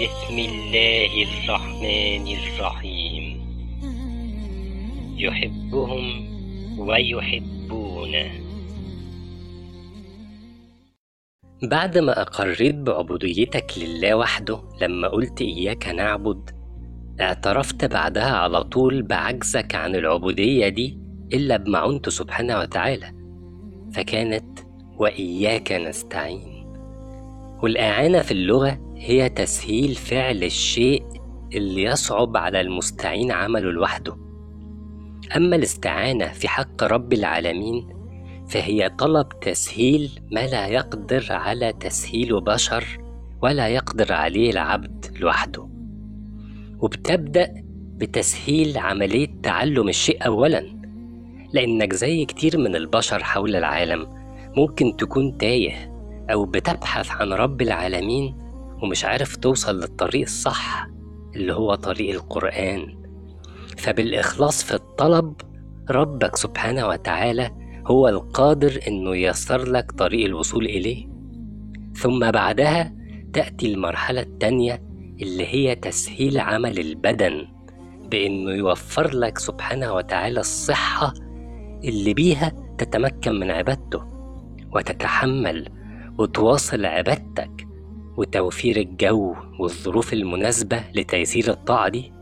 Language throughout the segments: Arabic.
بسم الله الرحمن الرحيم. يحبهم ويحبونه. بعد ما أقريت بعبوديتك لله وحده لما قلت إياك نعبد اعترفت بعدها على طول بعجزك عن العبودية دي إلا بمعونته سبحانه وتعالى. فكانت وإياك نستعين. والإعانة في اللغة هي تسهيل فعل الشيء اللي يصعب على المستعين عمله لوحده. أما الاستعانة في حق رب العالمين فهي طلب تسهيل ما لا يقدر على تسهيله بشر ولا يقدر عليه العبد لوحده. وبتبدأ بتسهيل عملية تعلم الشيء أولا لأنك زي كتير من البشر حول العالم ممكن تكون تايه أو بتبحث عن رب العالمين ومش عارف توصل للطريق الصح اللي هو طريق القرآن. فبالإخلاص في الطلب ربك سبحانه وتعالى هو القادر إنه ييسر لك طريق الوصول إليه. ثم بعدها تأتي المرحلة التانية اللي هي تسهيل عمل البدن بإنه يوفر لك سبحانه وتعالى الصحة اللي بيها تتمكن من عبادته وتتحمل وتواصل عبادتك وتوفير الجو والظروف المناسبة لتيسير الطاعة دي.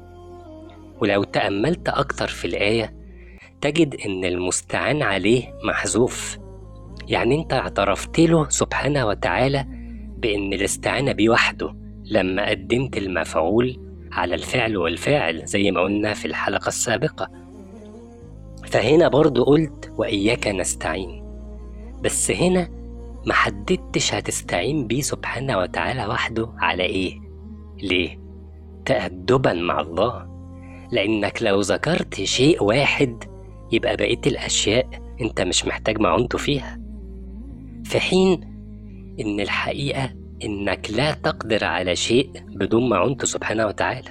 ولو تأملت أكتر في الآية تجد إن المستعان عليه محذوف. يعني أنت اعترفت له سبحانه وتعالى بإن الاستعانة بيه وحده لما قدمت المفعول على الفعل والفاعل زي ما قلنا في الحلقة السابقة. فهنا برضو قلت وإياك نستعين. بس هنا محددتش هتستعين بيه سبحانه وتعالى وحده على إيه؟ ليه؟ تأدبا مع الله. لأنك لو ذكرت شيء واحد يبقى بقية الأشياء أنت مش محتاج معونته فيها. في حين إن الحقيقة إنك لا تقدر على شيء بدون معونته سبحانه وتعالى.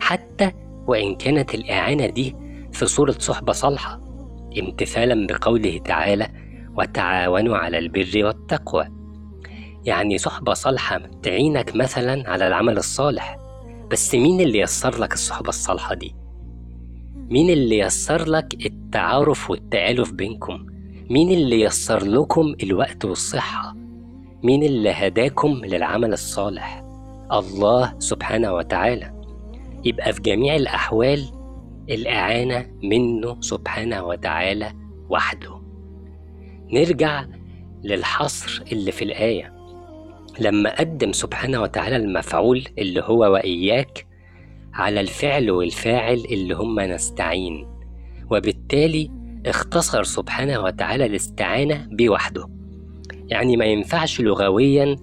حتى وإن كانت الإعانة دي في صورة صحبة صالحة امتثالا بقوله تعالى وتعاونوا على البر والتقوى يعني صحبة صالحة تعينك مثلا على العمل الصالح بس مين اللي يسر لك الصحبة الصالحة دي؟ مين اللي يسر لك التعارف والتآلف بينكم؟ مين اللي يسر لكم الوقت والصحة؟ مين اللي هداكم للعمل الصالح؟ الله سبحانه وتعالى يبقى في جميع الأحوال الإعانة منه سبحانه وتعالى وحده نرجع للحصر اللي في الآية. لما قدم سبحانه وتعالى المفعول اللي هو وإياك على الفعل والفاعل اللي هما نستعين وبالتالي اختصر سبحانه وتعالى الاستعانة بوحده. يعني ما ينفعش لغويا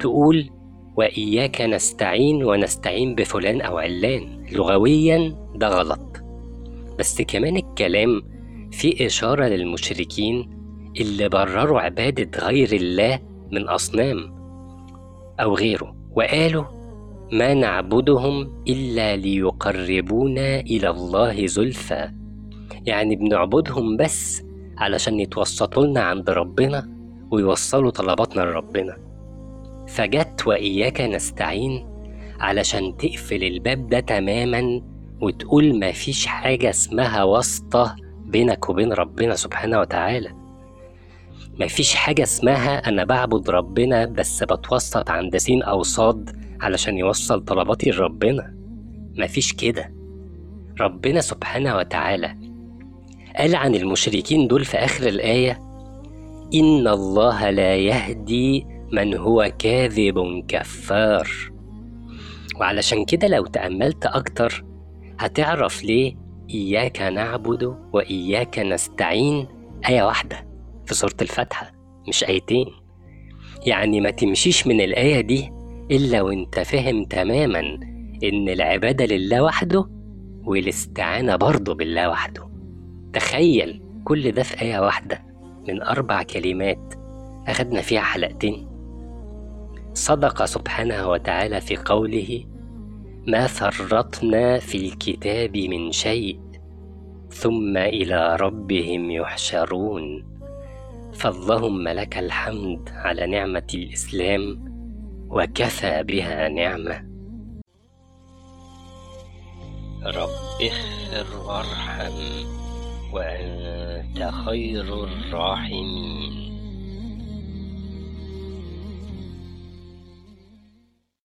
تقول وإياك نستعين ونستعين بفلان أو علان. لغويا ده غلط. بس كمان الكلام فيه إشارة للمشركين اللي برروا عبادة غير الله من أصنام أو غيره وقالوا ما نعبدهم إلا ليقربونا إلى الله زلفى. يعني بنعبدهم بس علشان يتوسطوا لنا عند ربنا ويوصلوا طلباتنا لربنا. فجت وإياك نستعين علشان تقفل الباب ده تماما وتقول مفيش حاجة اسمها واسطة بينك وبين ربنا سبحانه وتعالى. مفيش حاجة اسمها أنا بعبد ربنا بس بتوسط عند سين أو صاد علشان يوصل طلباتي لربنا. مفيش كده. ربنا سبحانه وتعالى قال عن المشركين دول في آخر الآية إن الله لا يهدي من هو كاذب كفار. وعلشان كده لو تأملت أكتر هتعرف ليه إياك نعبد وإياك نستعين. آية واحدة. في سورة الفاتحة مش آيتين. يعني ما تمشيش من الآية دي إلا وإنت فاهم تماما إن العبادة لله وحده والاستعانة برضه بالله وحده. تخيل كل ده في آية واحدة من أربع كلمات أخدنا فيها حلقتين. صدق سبحانه وتعالى في قوله ما فرطنا في الكتاب من شيء ثم إلى ربهم يحشرون فاللهم لك الحمد على نعمة الإسلام وكفى بها نعمة. رب اغفر وارحم وأنت خير الراحمين.